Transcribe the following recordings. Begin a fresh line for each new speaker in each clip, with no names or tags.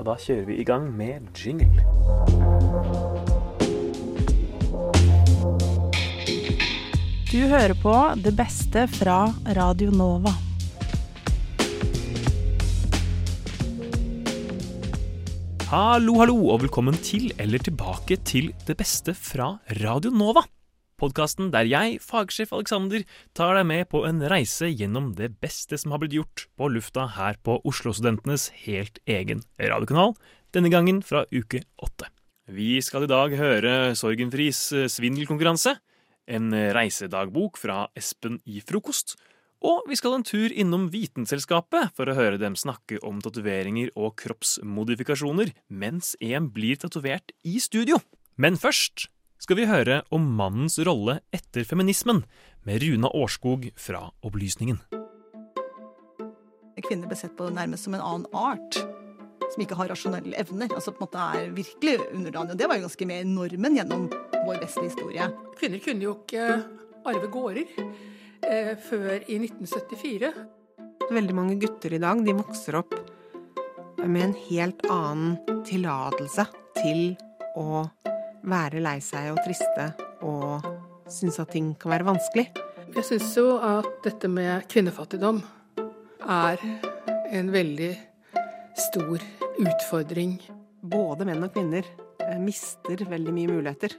og da kjører vi i gang med jingle.
Du hører på det beste fra Radio Nova.
Hallo, hallo, og velkommen til eller tilbake til Det beste fra Radio Nova. Podkasten der jeg, fagsjef Alexander, tar deg med på en reise gjennom det beste som har blitt gjort på lufta her på Oslo-studentenes helt egen radiokanal, denne gangen fra uke åtte. Vi skal i dag høre Sorgenfris eh, svindelkonkurranse, en reisedagbok fra Espen i Frokost, og vi skal en tur innom Vitenselskapet for å høre dem snakke om tatoveringer og kroppsmodifikasjoner mens en blir tatovert i studio. Men først skal vi høre om mannens rolle etter feminismen, med Runa Årskog fra Opplysningen.
Kvinner ble sett på nærmest som en annen art. Som ikke har rasjonelle evner. Altså på en måte er virkelig underdannet. Og det var jo ganske med normen gjennom vår beste historie.
Kvinner kunne jo ikke arve gårder eh, før i 1974.
Veldig mange gutter i dag de vokser opp med en helt annen tillatelse til å være lei seg og triste og synes at ting kan være vanskelig.
Jeg syns jo at dette med kvinnefattigdom er en veldig stor utfordring.
Både menn og kvinner eh, mister veldig mye muligheter.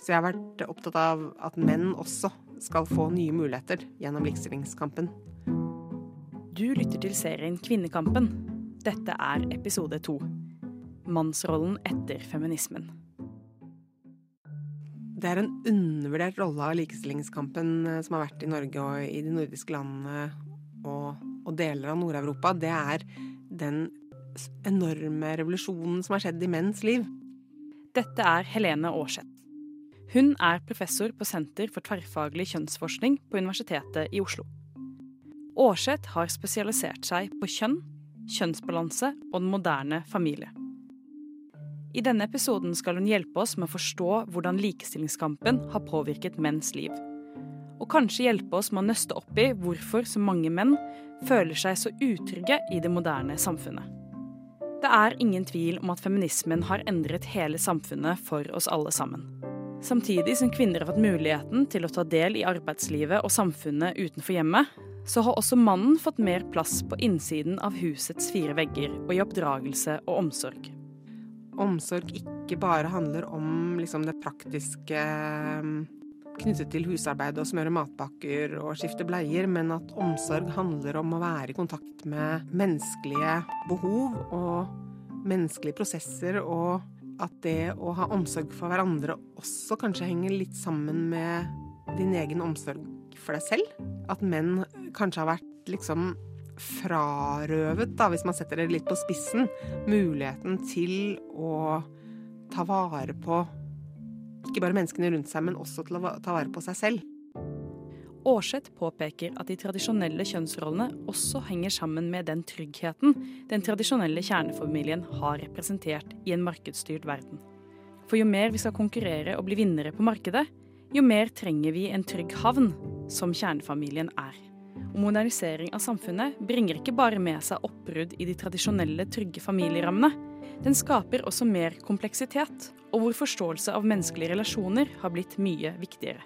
Så jeg har vært opptatt av at menn også skal få nye muligheter gjennom likestillingskampen.
Du lytter til serien Kvinnekampen. Dette er episode to. Mannsrollen etter feminismen.
Det er en undervurdert rolle av likestillingskampen eh, som har vært i Norge og i de nordiske landene og, og deler av Nord-Europa. Det er den enorme revolusjonen som har skjedd i menns liv.
Dette er Helene Aarseth. Hun er professor på Senter for tverrfaglig kjønnsforskning på Universitetet i Oslo. Aarseth har spesialisert seg på kjønn, kjønnsbalanse og den moderne familie. I denne episoden skal hun hjelpe oss med å forstå hvordan likestillingskampen har påvirket menns liv. Og kanskje hjelpe oss med å nøste opp i hvorfor så mange menn føler seg så utrygge i det moderne samfunnet. Det er ingen tvil om at feminismen har endret hele samfunnet for oss alle sammen. Samtidig som kvinner har fått muligheten til å ta del i arbeidslivet og samfunnet utenfor hjemmet, så har også mannen fått mer plass på innsiden av husets fire vegger og i oppdragelse og omsorg.
Omsorg ikke bare handler om liksom, det praktiske mm, knyttet til husarbeid og smøre matpakker og skifte bleier, men at omsorg handler om å være i kontakt med menneskelige behov og menneskelige prosesser, og at det å ha omsorg for hverandre også kanskje henger litt sammen med din egen omsorg for deg selv. At menn kanskje har vært liksom frarøvet, da, hvis man setter det litt på spissen, muligheten til å ta vare på ikke bare menneskene rundt seg, men også til å ta vare på seg selv.
Aarseth påpeker at de tradisjonelle kjønnsrollene også henger sammen med den tryggheten den tradisjonelle kjernefamilien har representert i en markedsstyrt verden. For jo mer vi skal konkurrere og bli vinnere på markedet, jo mer trenger vi en trygg havn, som kjernefamilien er. Og modernisering av samfunnet bringer ikke bare med seg oppbrudd i de tradisjonelle, trygge familierammene. Den skaper også mer kompleksitet, og hvor forståelse av menneskelige relasjoner har blitt mye viktigere.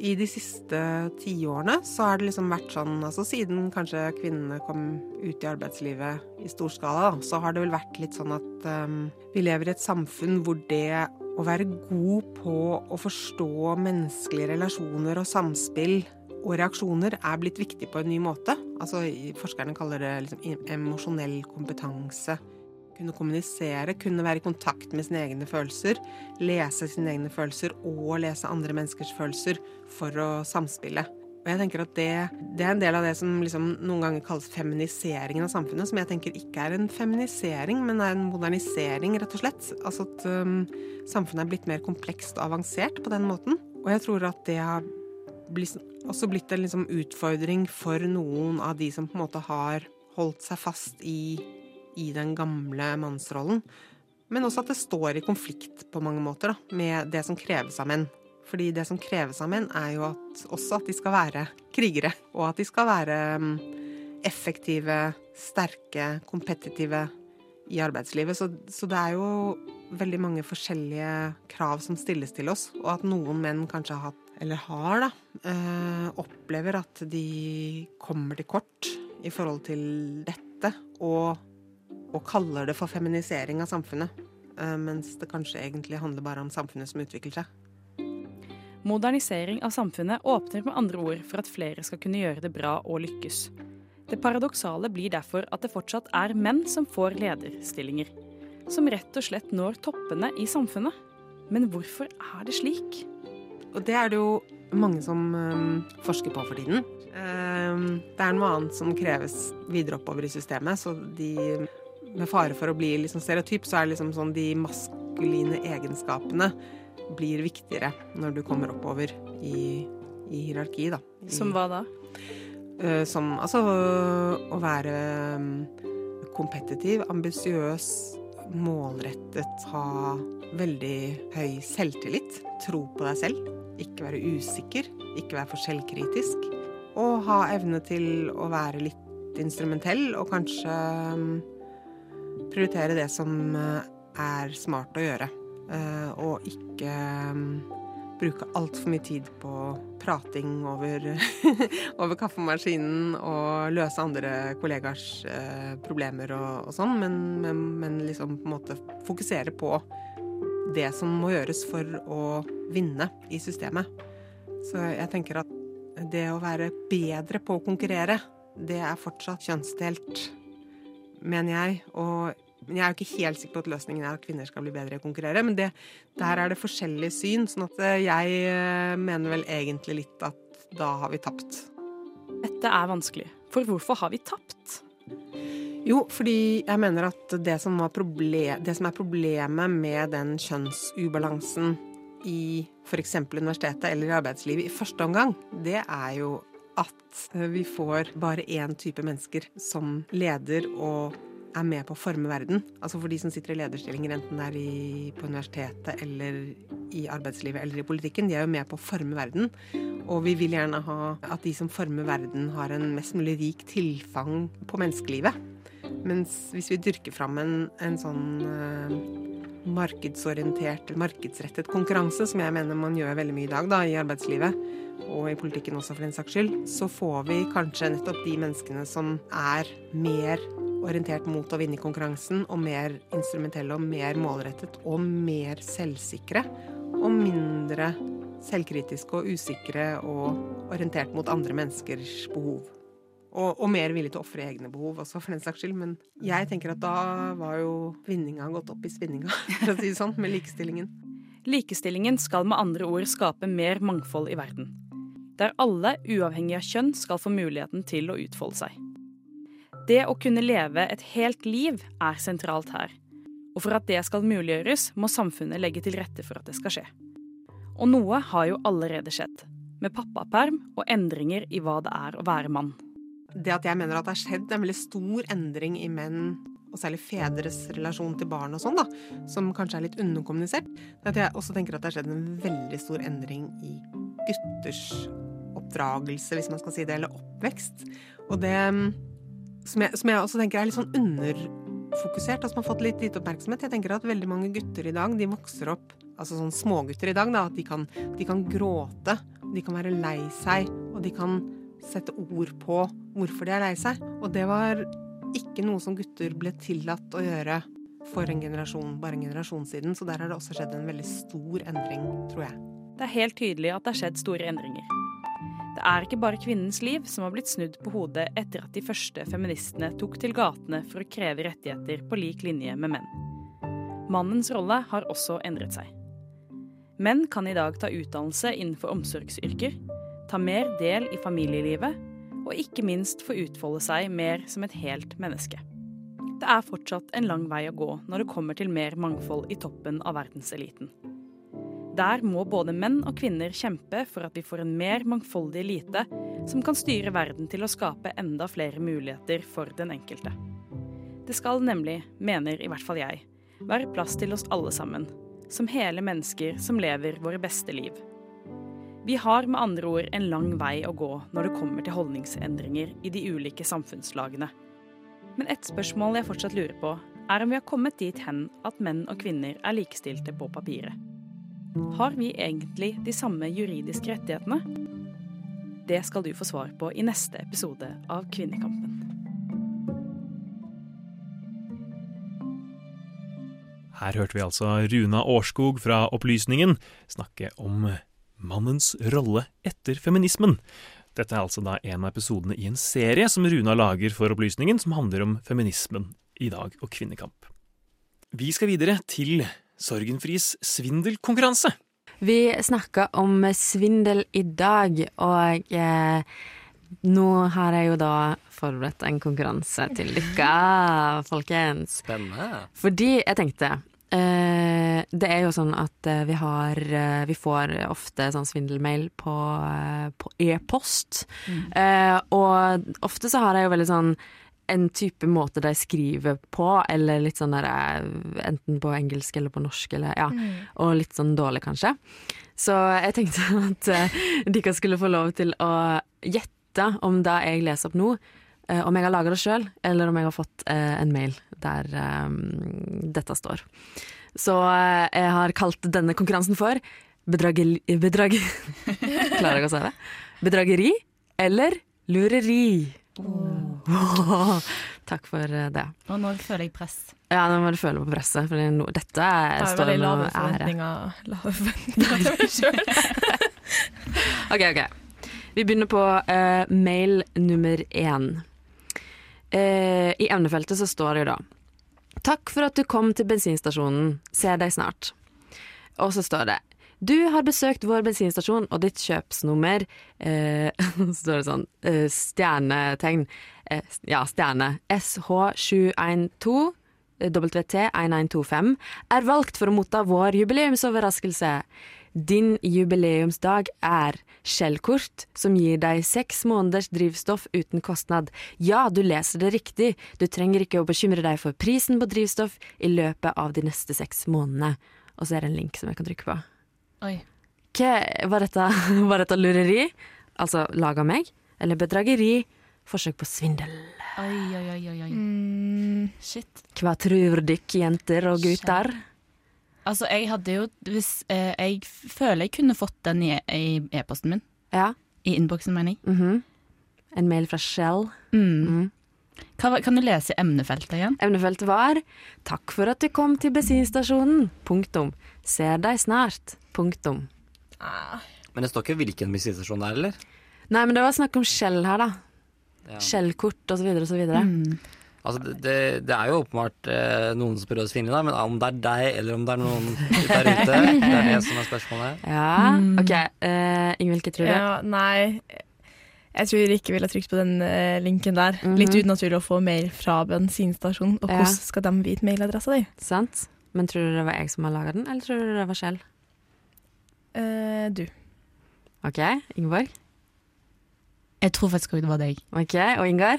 I de siste tiårene så har det liksom vært sånn, altså siden kanskje kvinnene kom ut i arbeidslivet i stor skala, så har det vel vært litt sånn at um, vi lever i et samfunn hvor det å være god på å forstå menneskelige relasjoner og samspill og reaksjoner er blitt viktig på en ny måte. Altså, forskerne kaller det liksom emosjonell kompetanse. Kunne kommunisere, kunne være i kontakt med sine egne følelser, lese sine egne følelser og lese andre menneskers følelser for å samspille. Og jeg tenker at det, det er en del av det som liksom noen ganger kalles feminiseringen av samfunnet, som jeg tenker ikke er en feminisering, men er en modernisering, rett og slett. Altså at um, samfunnet er blitt mer komplekst og avansert på den måten. Og jeg tror at det har også blitt en liksom utfordring for noen av de som på en måte har holdt seg fast i, i den gamle mannsrollen. Men også at det står i konflikt på mange måter da, med det som kreves av menn. Fordi det som kreves av menn, er jo at, også at de skal være krigere. Og at de skal være um, effektive, sterke, kompetitive i arbeidslivet. Så, så, det er jo veldig mange forskjellige krav som stilles til oss. Og at noen menn kanskje har hatt, eller har, da, øh, opplever at de kommer til kort i forhold til dette. Og, og kaller det for feminisering av samfunnet. Øh, mens det kanskje egentlig handler bare om samfunnet som utvikler seg.
Modernisering av samfunnet åpner med andre ord for at flere skal kunne gjøre det bra og lykkes. Det paradoksale blir derfor at det fortsatt er menn som får lederstillinger. Som rett og slett når toppene i samfunnet. Men hvorfor er det slik?
Og det er det jo mange som forsker på for tiden. Det er noe annet som kreves videre oppover i systemet, så de med fare for å bli liksom stereotyp, så er det liksom sånn de maskuline egenskapene blir viktigere når du kommer oppover i, i hierarkiet, da.
Som hva da?
Uh, som altså å være kompetitiv, ambisiøs, målrettet, ha veldig høy selvtillit, tro på deg selv, ikke være usikker, ikke være for selvkritisk, og ha evne til å være litt instrumentell og kanskje um, prioritere det som uh, er smart å gjøre. Eh, og ikke mm, bruke altfor mye tid på prating over, over, kaffemaskinen og løse andre kollegers eh, problemer og, og sånn, men, men, men, liksom på en måte fokusere på det som må gjøres for å vinne i systemet. Så jeg tenker at det å være bedre på å konkurrere, det er fortsatt kjønnsdelt, mener jeg. Og jeg er jo ikke helt sikker på at løsningen er at kvinner skal bli bedre i å konkurrere. Men det, der er det forskjellige syn, sånn at eh, jeg eh, mener vel egentlig litt at da har vi tapt.
Dette er vanskelig, for hvorfor har vi tapt?
Jo, fordi jeg mener at det som, problem, det som er problemet med den kjønnsubalansen i f.eks. universitetet eller i arbeidslivet i første omgang, det er jo at vi får bare én type mennesker som leder og er med på å forme verden. Altså for de som sitter i lederstillinger, enten det er i, på universitetet eller i arbeidslivet eller i politikken, de er jo med på å forme verden. Og vi vil gjerne ha at de som former verden, har en mest mulig rik tilfang på menneskelivet. Mens hvis vi dyrker fram en, en sånn markedsorientert, markedsrettet konkurranse, som jeg mener man gjør veldig mye i dag da, i arbeidslivet, og i politikken også for den saks skyld, så får vi kanskje nettopp de menneskene som er mer orientert mot å vinne konkurransen, og mer instrumentelle og mer målrettet og mer selvsikre. Og mindre selvkritiske og usikre og orientert mot andre menneskers behov. Og, og mer villig til å ofre egne behov også, for den saks skyld. Men jeg tenker at da var jo vinninga gått opp i spinninga, for å si det sånn, med likestillingen.
Likestillingen skal med andre ord skape mer mangfold i verden. Der alle, uavhengig av kjønn, skal få muligheten til å utfolde seg. Det å kunne leve et helt liv er sentralt her. Og for at det skal muliggjøres, må samfunnet legge til rette for at det skal skje. Og noe har jo allerede skjedd. Med pappaperm og endringer i hva det er å være mann.
Det at jeg mener at det har skjedd en veldig stor endring i menn, og særlig fedres relasjon til barn og sånn, da, som kanskje er litt underkommunisert, det at jeg også tenker at det har skjedd en veldig stor endring i gutters oppdragelse, hvis man skal si det, eller oppvekst. Og det som jeg, som jeg, også tenker er litt sånn underfokusert, og som har fått litt lite oppmerksomhet. Jeg tenker at veldig mange gutter i dag, de vokser opp Altså sånn smågutter i dag, da. At de kan, de kan gråte. De kan være lei seg. Og de kan sette ord på hvorfor de er lei seg. Og det var ikke noe som gutter ble tillatt å gjøre for en generasjon, bare en generasjon siden. Så der har det også skjedd en veldig stor endring, tror jeg.
Det er helt tydelig at det har skjedd store endringer. Det er ikke bare kvinnens liv som har blitt snudd på hodet etter at de første feministene tok til gatene for å kreve rettigheter på lik linje med menn. Mannens rolle har også endret seg. Menn kan i dag ta utdannelse innenfor omsorgsyrker, ta mer del i familielivet, og ikke minst få utfolde seg mer som et helt menneske. Det er fortsatt en lang vei å gå når det kommer til mer mangfold i toppen av verdenseliten. Der må både menn og kvinner kjempe for at vi får en mer mangfoldig elite som kan styre verden til å skape enda flere muligheter for den enkelte. Det skal nemlig, mener i hvert fall jeg, være plass til oss alle sammen, som hele mennesker som lever våre beste liv. Vi har med andre ord en lang vei å gå når det kommer til holdningsendringer i de ulike samfunnslagene. Men ett spørsmål jeg fortsatt lurer på, er om vi har kommet dit hen at menn og kvinner er likestilte på papiret. Har vi egentlig de samme juridiske rettighetene? Det skal du få svar på i neste episode av Kvinnekampen.
Her hørte vi altså Runa Årskog fra Opplysningen snakke om mannens rolle etter feminismen. Dette er altså da en av episodene i en serie som Runa lager for Opplysningen, som handler om feminismen i dag og kvinnekamp. Vi skal videre til Sorgenfris svindelkonkurranse.
Vi snakker om svindel i dag, og eh, nå har jeg jo da forberedt en konkurranse til dere, folkens.
Spennende.
Fordi jeg tenkte Det er jo sånn at eh, vi har eh, Vi får ofte sånn svindelmail på, eh, på e-post. Eh, og ofte så har jeg jo veldig sånn en type måte de skriver på, eller litt sånn der, eh, enten på engelsk eller på norsk, eller ja, og litt sånn dårlig kanskje. Så jeg tenkte at uh, dere skulle få lov til å gjette om det jeg leser opp nå, eh, om jeg har laga det sjøl, eller om jeg har fått eh, en mail der eh, dette står. Så eh, jeg har kalt denne konkurransen for bedrageri... Bedrag... Klarer jeg å si det? Bedrageri eller lureri. Takk for eh, det.
Og nå føler jeg press.
Ja, nå må du føle på presset, for no, dette er,
Det er
står
veldig lave forventninger. Lave forventninger til meg sjøl.
Ok, ok. Vi begynner på uh, mail nummer én. Eh, I emnefeltet så står det jo da Takk for at du kom til bensinstasjonen. Ser deg snart. Og så står det Du har besøkt vår bensinstasjon, og ditt kjøpsnummer eh, Så står det sånn eh, stjernetegn. Eh, ja, stjerne. SH712 WT1125 er valgt for å motta vår jubileumsoverraskelse. Din jubileumsdag er skjellkort som gir deg seks måneders drivstoff uten kostnad. Ja, du leser det riktig, du trenger ikke å bekymre deg for prisen på drivstoff i løpet av de neste seks månedene. Og så er det en link som jeg kan trykke på.
Oi.
Hva, var, dette, var dette lureri? Altså laga meg? Eller bedrageri? Forsøk på svindel?
Oi, oi, oi, oi.
Mm,
Shit.
Hva tror dere, jenter og gutter?
Altså, jeg hadde jo hvis, eh, Jeg føler jeg kunne fått den i e-posten min.
Ja.
I innboksen, mener jeg.
mhm. En mail fra Shell.
Mm.
Mm.
Hva, kan du lese emnefeltet igjen?
Emnefeltet var 'Takk for at du kom til bensinstasjonen'. Punktum. Ser deg snart. Punktum.
ah,
Men det står ikke hvilken bensinstasjon det er, eller?
Nei, men det var snakk om Shell her, da.
Ja.
Skjellkort og så videre og så videre.
Mm.
Altså, det, det, det er jo åpenbart eh, noen som prøver å svindle, da, men om det er deg eller om det er noen der ute, det er det som er spørsmålet.
Ja, OK. Uh, Ingvild, hva tror du?
ja, nei Jeg tror jeg ikke ville trykt på den uh, linken der.
Mhm.
Litt unaturlig å få mail fra bensinstasjonen. Og
Ja.
hvordan skal de vite mailadressa di?
Sant? Men tror du det var jeg som har laga den, eller tror du det var Kjell?
Uh, du.
OK, Ingeborg.
Jeg tror faktisk det var deg.
Ok, Og Ingar?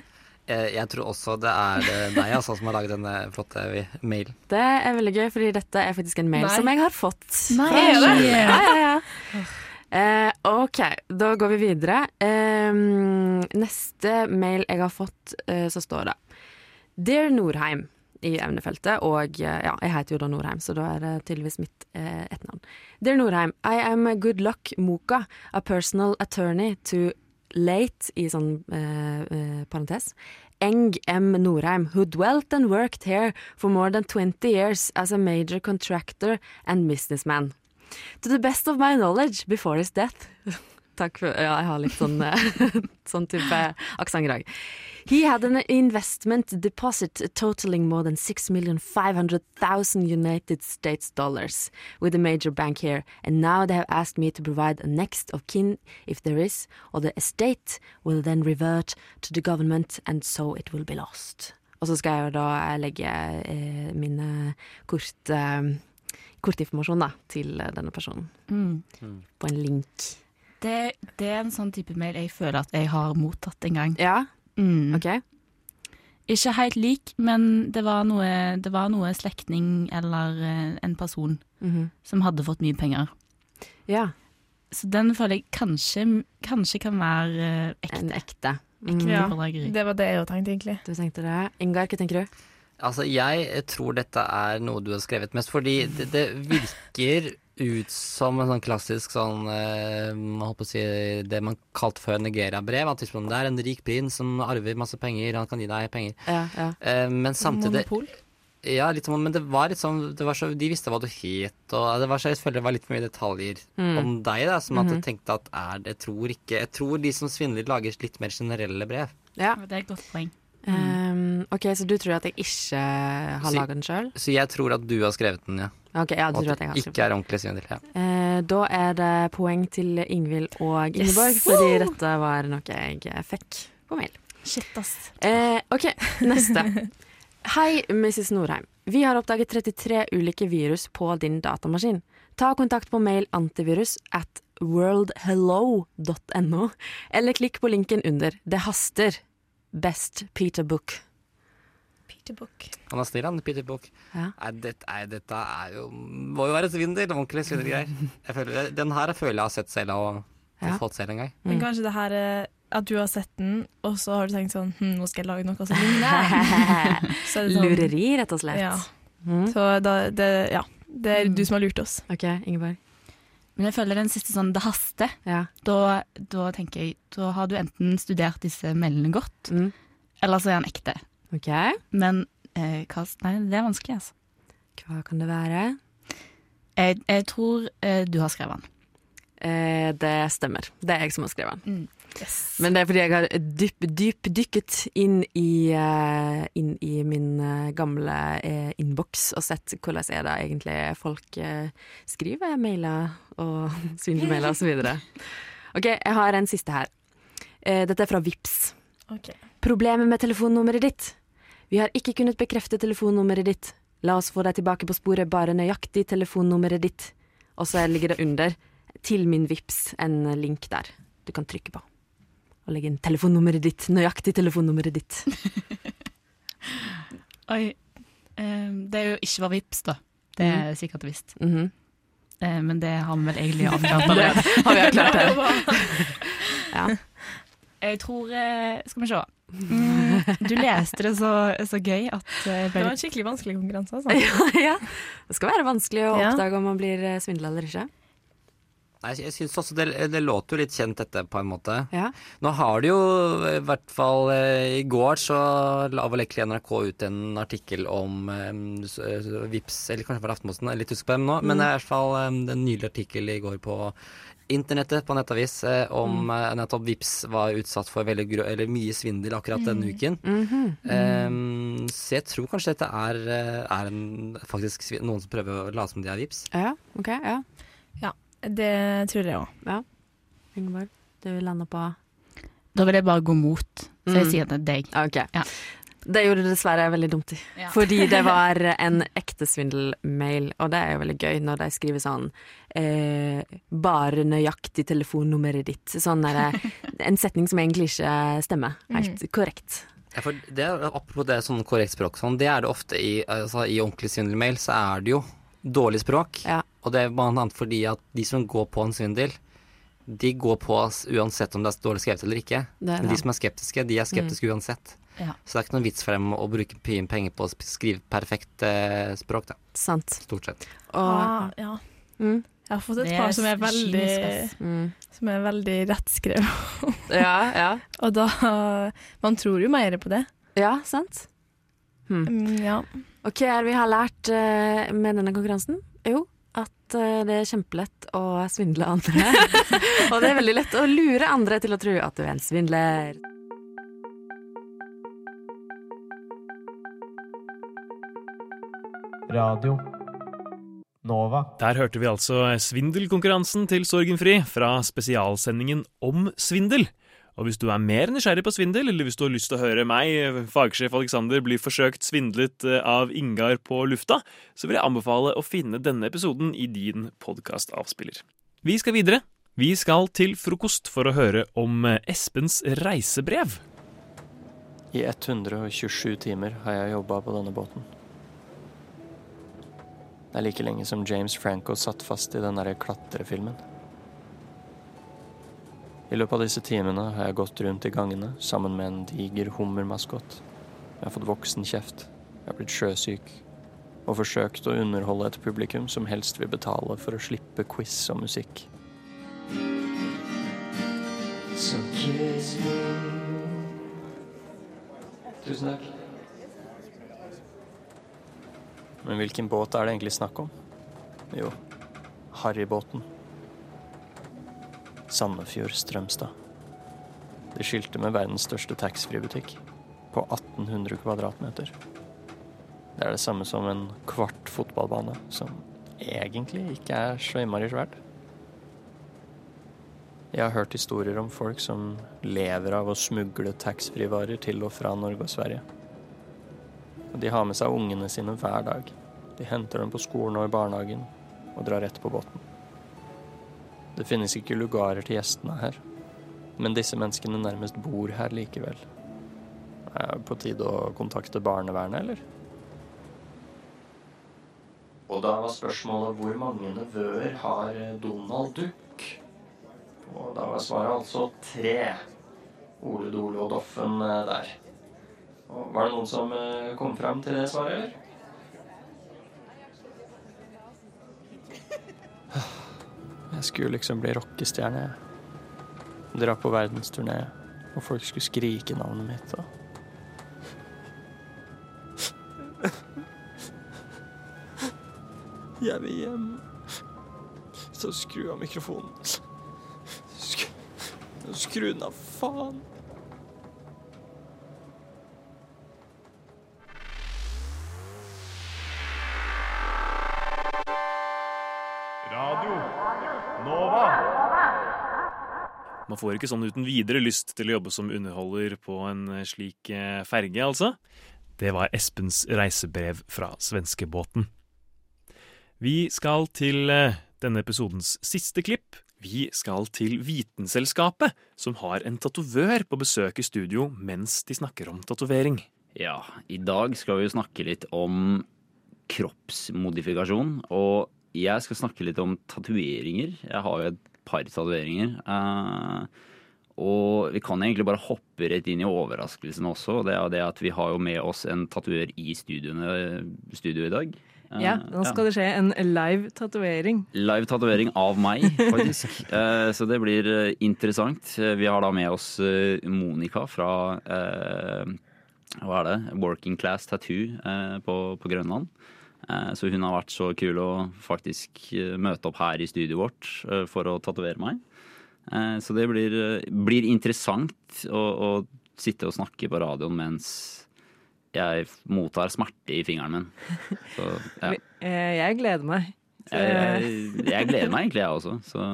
Eh, jeg tror også det er eh, deg altså, som har laget denne flotte mailen.
Det er veldig gøy, fordi dette er faktisk en mail
Nei.
som jeg har fått.
Nei, er det?
Ja, ja, ja. Eh, OK, da går vi videre. Eh, neste mail jeg har fått, eh, så står det Dear Norheim i emnefeltet, og eh, ja, jeg heter jo da Norheim, så da er det tydeligvis mitt eh, etternavn. Dear Norheim, I am a good luck Moka, a personal attorney to late, i sånn eh, eh, parentes, Eng M. Norheim, who dwelt and worked here for more than 20 years as a major contractor and businessman. To the best of my knowledge, before his death Takk for Ja, jeg har litt sånn, eh, sånn type aksent i dag. He had an investment deposit totaling more than 6,500,000 United States dollars with a major bank here, and now they have asked me to provide a next of kin if there is, or the estate will then revert to the government, and so it will be lost. Og så skal jeg jo da legge eh, mine kort, eh, kortinformasjon da, til denne personen
Mm.
på en link.
Det, det er en sånn type mail jeg føler at jeg har mottatt en gang.
Ja,
Mm.
ok.
Ikke helt lik, men det var noe, det var noe slektning eller eh, en person
Mhm.
som hadde fått mye penger.
Ja,
Så den føler jeg kanskje, kanskje kan være eh, ekte.
en ekte.
Ekte
Mhm.
Ja. Det var det jeg òg tenkte, egentlig.
Du tenkte det. Ingar, hva tenker du?
Altså, jeg tror dette er noe du har skrevet mest, fordi det, det virker ut som en sånn klassisk sånn eh, man holdt på å si Det man kalte før Nigeria-brev. At liksom, det er en rik prins som arver masse penger, han kan gi deg penger.
Ja, ja.
Eh, men samtidig
Monopol.
Ja, litt sånn, men det var litt sånn det var så, De visste hva du het, og det var så, jeg føler det var litt for mye detaljer
Mm.
om deg, da, som at
Mhm.
jeg tenkte at er det Jeg tror ikke Jeg tror de som svindler, lager litt mer generelle brev.
ja.
Det er et godt poeng.
Um, ok, så du tror at jeg ikke har laga den sjøl?
Så jeg tror at du har skrevet den, ja.
Ok, ja, du
Og
tror
at
jeg har
det
den
ikke er ordentlig svindel. Ja.
Uh, da er det poeng til Ingvild og
Yes!
Ingeborg, fordi dette var noe jeg fikk på mail.
Shit, ass.
Uh, ok, neste. Hei, Mrs. Norheim. Vi har oppdaget 33 ulike virus på din datamaskin. Ta kontakt på mail antivirus at worldhello.no, eller klikk på linken under. Det haster. Best Peter Book.
Peter Book.
Han er snill, han, Peter Book.
Ja.
Nei, dette, nei, dette er jo Må jo være svindel. Ordentlig svindelgreier. Den her føler jeg har sett selv og, og
Ja.
fått selv en gang.
Men kanskje det her er at du har sett den, og så har du tenkt sånn hm, Nå skal jeg lage noe som ligner. Så er sånn-
Lureri, rett og slett.
Ja.
Mm.
Så da, det, ja. Det er du som har lurt oss.
Ok, Ingeborg.
Men jeg føler den siste sånn det haster.
Ja.
Da, da tenker jeg Da har du enten studert disse meldene godt,
Mm.
eller så er han ekte.
Ok,
Men eh, hva Nei, det er vanskelig, altså.
hva kan det være?
Jeg, jeg tror eh, du har skrevet den.
Eh, det stemmer. Det er jeg som har skrevet den.
Yes.
Men det er fordi jeg har dyp, dypdykket inn i, uh, inn i min uh, gamle uh, innboks og sett hvordan er det egentlig folk skriver mailer og så videre. Ok, jeg har en siste her. Dette er fra Vips.
Okay.
Problemet med telefonnummeret ditt. Vi har ikke kunnet bekrefte telefonnummeret ditt. La oss få deg tilbake på sporet, bare nøyaktig telefonnummeret ditt. Og så ligger det under, til min Vips, en link der du kan trykke på. Og legge inn telefonnummeret ditt, nøyaktig telefonnummeret ditt.
Oi. Eh, det er jo ikke var vips, da. Det er sikkert visst.
Mhm.
Eh, men det har vi vel egentlig avklart allerede.
Har vi avklart det? Ja.
Jeg tror eh, Skal vi se. Mm, du leste det så, så gøy at eh,
Det var en skikkelig vanskelig konkurranse. Altså.
ja, ja. Det skal være vanskelig å oppdage om man blir svindla eller ikke.
Nei, jeg syns også det, det låter jo litt kjent, dette, på en måte.
Ja.
Nå har det jo, i hvert fall eh, i går, så la vel egentlig NRK ut en artikkel om s- Vips, eller kanskje var det Aftenposten, jeg er litt usikker på dem nå, men det er i hvert fall um, en nylig artikkel i går på internettet, på nettavis, eh, om eh, nettopp Vips var utsatt for veldig grå, eller mye svindel akkurat denne uken.
Mhm.
um, så jeg tror kanskje dette er, er en, faktisk noen som prøver å late som de er Vips.
ja, ok, ja. ja.
Det tror jeg òg.
Ingeborg, du lander på
Da vil jeg bare gå mot, så jeg
Mm.
sier det er deg.
Ok.
Ja.
Det gjorde det dessverre veldig dumt i.
Ja.
Fordi det var en ekte svindelmail, og det er jo veldig gøy når de skriver sånn eh, 'Bare nøyaktig telefonnummeret ditt'. Sånn der, en setning som egentlig ikke stemmer helt korrekt.
Ja, for det, er- apropos det sånn korrekt språk, sånn, det er det ofte i, altså, i ordentlig svindelmail, så er det jo dårlig språk.
Ja.
Og det er bl.a. fordi at de som går på en svindel, de går på oss uansett om det er dårlig skrevet eller ikke.
Det
Men de som er skeptiske, de er skeptiske uansett.
Ja.
Så det er ikke noen vits for dem å bruke mye penger på å skrive perfekt eh, språk, da.
Sant.
Stort sett.
Og
Ah, ja.
mm,
Jeg har fått et par som er veldig,
mm.
som er veldig rettskrevet.
Ja, ja.
Og da Man tror jo mer på det.
Ja, sant.
Hmm. ja.
OK, er det vi har lært eh, med denne konkurransen? Jo, at eh, det er kjempelett å svindle andre. og det er veldig lett å lure andre til å tro at du er en svindler.
Radio Nova.
Der hørte vi altså svindelkonkurransen til Sorgenfri fra spesialsendingen om svindel. Og hvis du er mer nysgjerrig på svindel, eller hvis du har lyst til å høre meg, fagsjef Alexander, bli forsøkt svindlet eh, av Ingar på lufta, så vil jeg anbefale å finne denne episoden i din podkastavspiller. Vi skal videre. Vi skal til frokost for å høre om eh, Espens reisebrev.
I 127 timer har jeg jobba på denne båten. Det er like lenge som James Franco satt fast i den derre klatrefilmen. I løpet av disse timene har jeg gått rundt i gangene sammen med en diger hummermaskot. Jeg har fått voksenkjeft, jeg har blitt sjøsyk, og forsøkt å underholde et publikum som helst vil betale for å slippe quiz og musikk. So kiss me. Tusen takk. Men hvilken båt er det egentlig snakk om? Jo, Harrybåten. Sandefjord Strømstad. Det skilte med verdens største taxfree-butikk, på 1800 kvadratmeter. Det er det samme som en kvart fotballbane, som egentlig ikke er så innmari svært. Jeg har hørt historier om folk som lever av å smugle taxfree-varer til og fra Norge og Sverige. Og de har med seg ungene sine hver dag. De henter dem på skolen og i barnehagen, og drar rett på båten. Det finnes ikke lugarer til gjestene her, men disse menneskene nærmest bor her likevel. Er det på tide å kontakte barnevernet, eller? Og da var spørsmålet hvor mange nevøer har Donald Duck? Og da var svaret altså tre. Ole Dole og Doffen eh, der. Og var det noen som eh, kom fram til det svaret, eller? Jeg skulle liksom bli rockestjerne. Dra på verdensturné, og folk skulle skrike navnet mitt. Og... Jeg vil hjem. Så skru av mikrofonen. Skru, skru den av, faen.
Får ikke sånn uten videre lyst til å jobbe som underholder på en slik eh, ferge, altså. Det var Espens reisebrev fra svenskebåten. Vi skal til eh, denne episodens siste klipp. Vi skal til Vitenselskapet, som har en tatovør på besøk i studio mens de snakker om tatovering.
Ja, i dag skal vi snakke litt om kroppsmodifikasjon. Og jeg skal snakke litt om tatoveringer. Jeg har jo et par tatoveringer. Uh, og vi kan egentlig bare hoppe rett inn i overraskelsen også. Det er det at vi har jo med oss en tatover i studioene, studio i dag. Eh,
Ja, nå skal det skje en live tatovering.
Live tatovering av meg, faktisk. Eh, så det blir interessant. Vi har da med oss Monica fra hva er det? Working Class Tattoo på, på Grønland. Eh, Så hun har vært så kul å faktisk eh, møte opp her i studioet vårt eh, for å tatovere meg. Så det blir, blir interessant å, å sitte og snakke på radioen mens jeg mottar smerte i fingeren min. Så, ja.
Jeg gleder meg.
Jeg, jeg, jeg gleder meg egentlig, jeg også. Så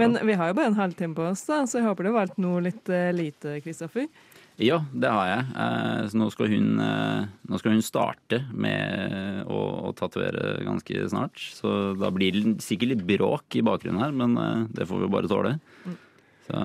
Men vi har jo bare en halvtime på oss, da, så jeg håper du har valgt noe litt lite, Kristoffer.
Ja, det har jeg. Eh, Så nå skal hun, eh, nå skal hun starte med å, å tatovere ganske snart. Så da blir det sikkert litt bråk i bakgrunnen her, men eh, det får vi bare tåle.
Mm.
Så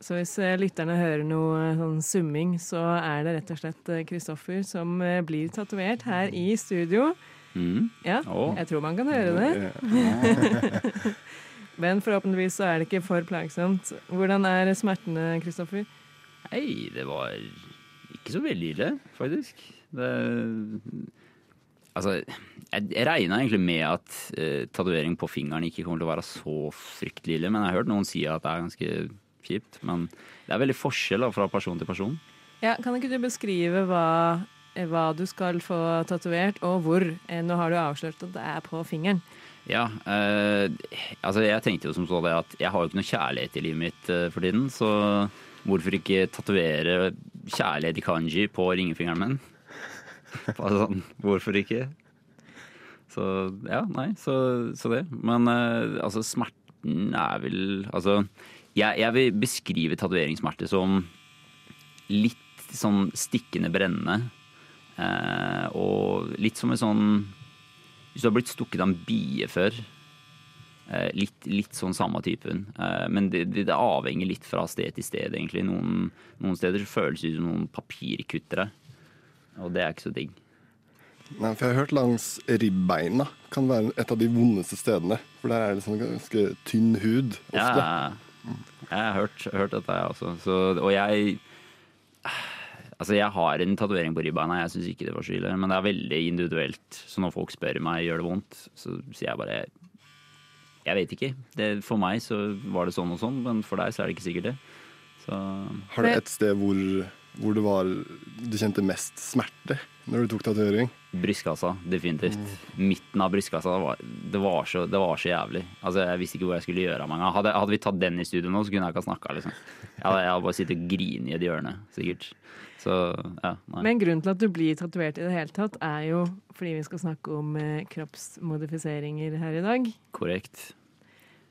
Så hvis lytterne hører noe sånn summing, så er det rett og slett Kristoffer som blir tatovert her i studio.
mm.
Ja,
oh.
jeg tror man kan høre det. Men forhåpentligvis så er det ikke for plagsomt. Hvordan er smertene, Kristoffer?
Nei, det var ikke så veldig ille, faktisk. Det Altså, jeg, jeg regna egentlig med at eh, tatovering på fingeren ikke kommer til å være så fryktelig ille, men jeg har hørt noen si at det er ganske kjipt. Men det er veldig forskjell da, fra person til person.
Ja, kan ikke du beskrive hva hva du skal få tatovert, og hvor. Eh, Nå har du avslørt at det er på fingeren.
Ja, eh, altså jeg tenkte jo som så det at jeg har jo ikke noe kjærlighet i livet mitt eh, for tiden, så hvorfor ikke tatovere kjærlighet i kanji på ringefingeren min? Bare sånn, hvorfor ikke? Så ja, nei, så, så det. Men eh, altså smerten er vel Altså, jeg, jeg vil beskrive tatoveringssmerte som litt sånn stikkende brennende. Eh, og litt som en sånn Hvis du har blitt stukket av en bie før. Eh, litt, litt sånn samme typen. Eh, men det, det, det avhenger litt fra sted til sted, egentlig. Noen, noen steder føles det som noen papirkuttere. Og det er ikke så digg.
Nei, for jeg har hørt langs ribbeina kan være et av de vondeste stedene. For der er det sånn ganske tynn hud ofte.
Ja, jeg har hørt, hørt dette, jeg også. Så, og jeg Altså, jeg har en tatovering på ribbeina, jeg syns ikke det var så ille. Men det er veldig individuelt. Så når folk spør meg gjør det vondt, så sier jeg bare jeg vet ikke. Det, for meg så var det sånn og sånn, men for deg så er det ikke sikkert det. Så
Har du et sted hvor, hvor det var, du kjente mest smerte når du tok tatovering?
Brystkassa, definitivt. Midten av brystkassa, det var, det, var så, det var så jævlig. Altså, Jeg visste ikke hvor jeg skulle gjøre av meg. Hadde, hadde vi tatt den i studio nå, så kunne jeg ikke ha snakka. Liksom. Jeg hadde, jeg hadde bare sittet og grinet i et hjørne, sikkert. Så, ja, nei.
Men grunnen til at du blir tatovert i det hele tatt, er jo fordi vi skal snakke om eh, kroppsmodifiseringer her i dag.
Korrekt.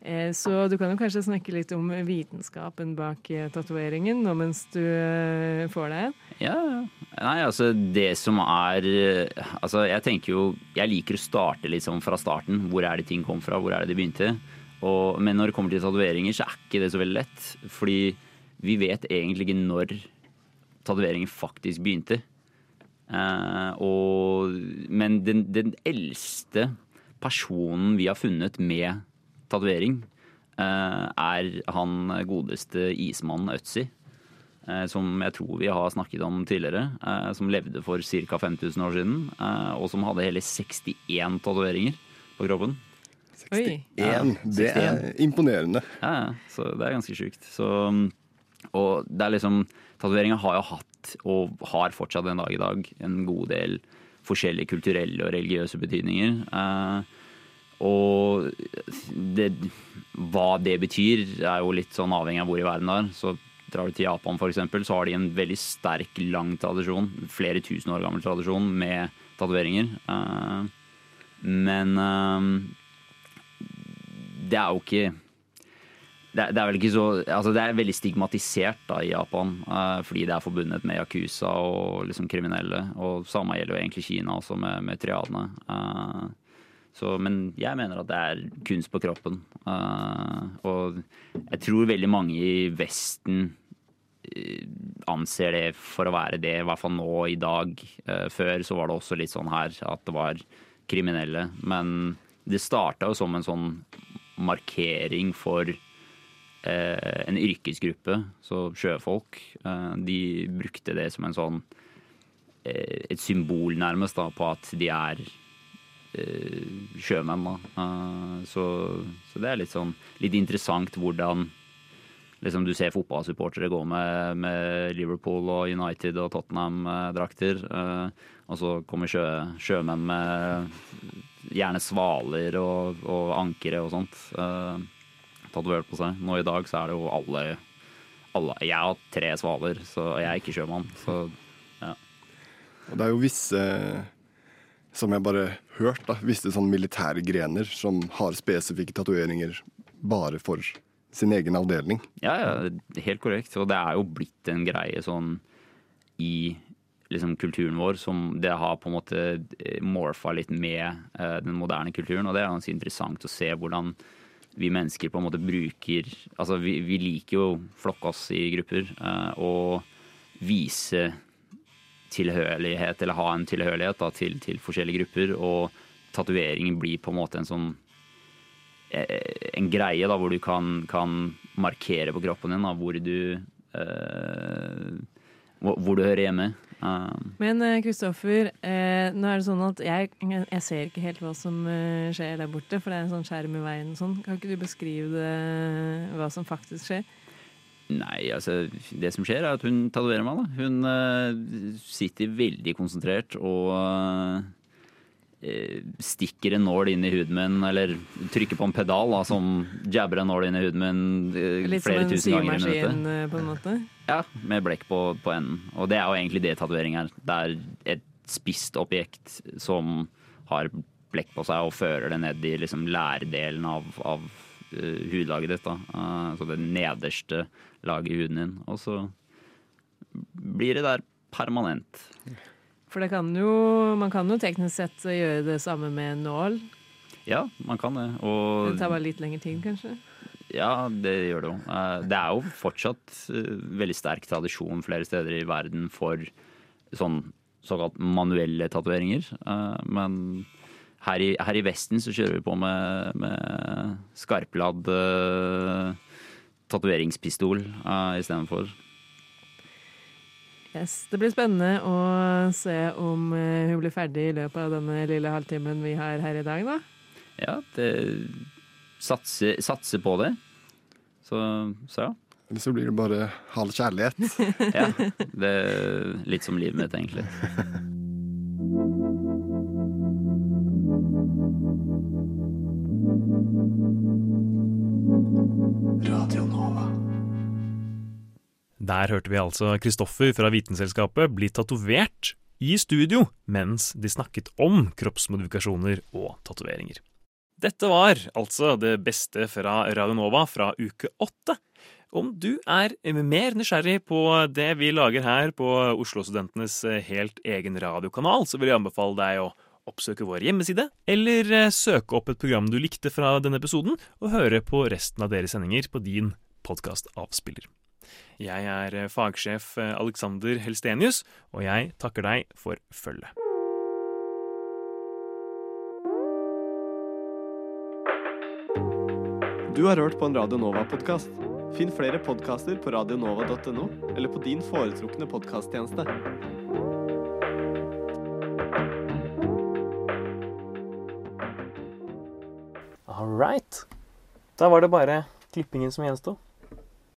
Eh, så du kan jo kanskje snakke litt om vitenskapen bak eh, tatoveringen nå mens du eh, får deg en.
Ja. Nei, altså det som er Altså jeg tenker jo Jeg liker å starte litt liksom fra starten. Hvor er det ting kom fra? Hvor er det det begynte? Og, men når det kommer til tatoveringer, så er ikke det så veldig lett. Fordi vi vet egentlig ikke når tatoveringen faktisk begynte. Uh, og, men den, den eldste personen vi har funnet med tatovering, eh, er han godeste ismannen Øtzi. eh, Som jeg tror vi har snakket om tidligere. eh, Som levde for ca. 5000 år siden. eh, Og som hadde hele 61 tatoveringer på kroppen.
61.
Ja,
Det er imponerende.
Ja, ja, så det er ganske sjukt. Så, og det er liksom Tatoveringa har jo hatt, og har fortsatt en dag i dag, en god del forskjellige kulturelle og religiøse betydninger. Eh, og det, hva det betyr, er jo litt sånn avhengig av hvor i verden det er. Så drar du til Japan eksempel, så har de en veldig sterk, lang tradisjon, flere tusen år gammel tradisjon med tatoveringer. Eh, men eh, det er jo ikke det er, det er vel ikke så Altså, det er veldig stigmatisert da i Japan, eh, fordi det er forbundet med yakuza og liksom kriminelle. Og samme gjelder jo egentlig Kina også, med, med triadene. Så, men jeg mener at det er kunst på kroppen. Uh, og jeg tror veldig mange i Vesten eh, anser det for å være det, i hvert fall nå i dag. Uh, før så var det også litt sånn her at det var kriminelle. Men det starta jo som en sånn markering for uh, en yrkesgruppe, så sjøfolk. De brukte det som en sånn et symbol nærmest da, på at de er sjømenn. Da. Eh, så, så det er litt sånn litt interessant hvordan liksom du ser fotballsupportere gå med, med Liverpool og United og Tottenham-drakter. Eh, og så kommer sjø, sjømenn med gjerne svaler og, og ankere og sånt. Eh, tatovert på seg. Nå i dag så er det jo alle, alle Jeg har tre svaler, så jeg er ikke sjømann. Så ja.
Og det er jo visse, som jeg bare hørt, da, visse sånn militære grener som har spesifikke tatoveringer bare for sin egen avdeling.
Ja, ja, helt korrekt. Og det er jo blitt en greie sånn i liksom kulturen vår som det har på en måte morfa litt med eh, den moderne kulturen. Og det er ganske interessant å se hvordan vi mennesker på en måte bruker Altså vi, vi liker jo å flokke oss i grupper eh, og vise tilhørighet, eller ha en tilhørighet da, til, til forskjellige grupper. Og tatoveringen blir på en måte en sånn eh, en greie da, hvor du kan, kan markere på kroppen din da, hvor du eh, hvor, du hører hjemme. Uh.
Men Kristoffer, eh, nå er det sånn at jeg, jeg ser ikke helt hva som eh, skjer der borte, for det er en sånn skjerm i veien og sånn. Kan ikke du beskrive det, hva som faktisk skjer?
Nei, altså Det som skjer, er at hun tatoverer meg. da. Hun uh, sitter veldig konsentrert og uh, stikker en nål inn i huden min, eller trykker på en pedal da, som jabber en nål inn i huden min
uh,
flere tusen ganger i minuttet.
symaskin, eh, på en måte.
Ja, med blekk på, på enden. Og det er jo egentlig det tatovering er. Det er et spisst objekt som har blekk på seg og fører det ned i liksom lærdelen av, av hudlaget ditt. Da. Uh, altså det nederste laget i huden din. Og så blir det der permanent.
For det kan jo, man kan jo teknisk sett gjøre det samme med en nål.
Ja, man kan det. Og
Det tar bare litt lengre tid, kanskje.
Ja, det gjør det jo. Eh, Det er jo fortsatt eh, veldig sterk tradisjon flere steder i verden for sånn såkalt manuelle tatoveringer. Eh, Men her i, her i Vesten så kjører vi på med, med skarpladd uh, tatoveringspistol uh, istedenfor.
Yes, Det blir spennende å se om uh, hun blir ferdig i løpet av denne lille halvtimen vi har her i dag, da.
Ja, det satser, satser på det. Så, så ja.
Eller så blir det bare halv kjærlighet.
ja. Det er litt som livet mitt, egentlig.
Der hørte vi altså Kristoffer fra Vitenselskapet bli tatovert i studio mens de snakket om kroppsmodifikasjoner og tatoveringer. Dette var altså det beste fra Radio Nova fra uke åtte. Om du er mer nysgjerrig på det vi lager her på Oslo-studentenes helt egen radiokanal, så vil jeg anbefale deg å oppsøke vår hjemmeside, eller eh, søke opp et program du likte fra denne episoden, og høre på resten av deres sendinger på din podkastavspiller. Jeg er eh, fagsjef eh, Alexander Helstenius, og jeg takker deg for følget.
Du har hørt på en Radio Nova-podkast. Finn flere podkaster på radionova.no eller på din foretrukne podkasttjeneste.
All right. Da var det bare klippingen som gjensto.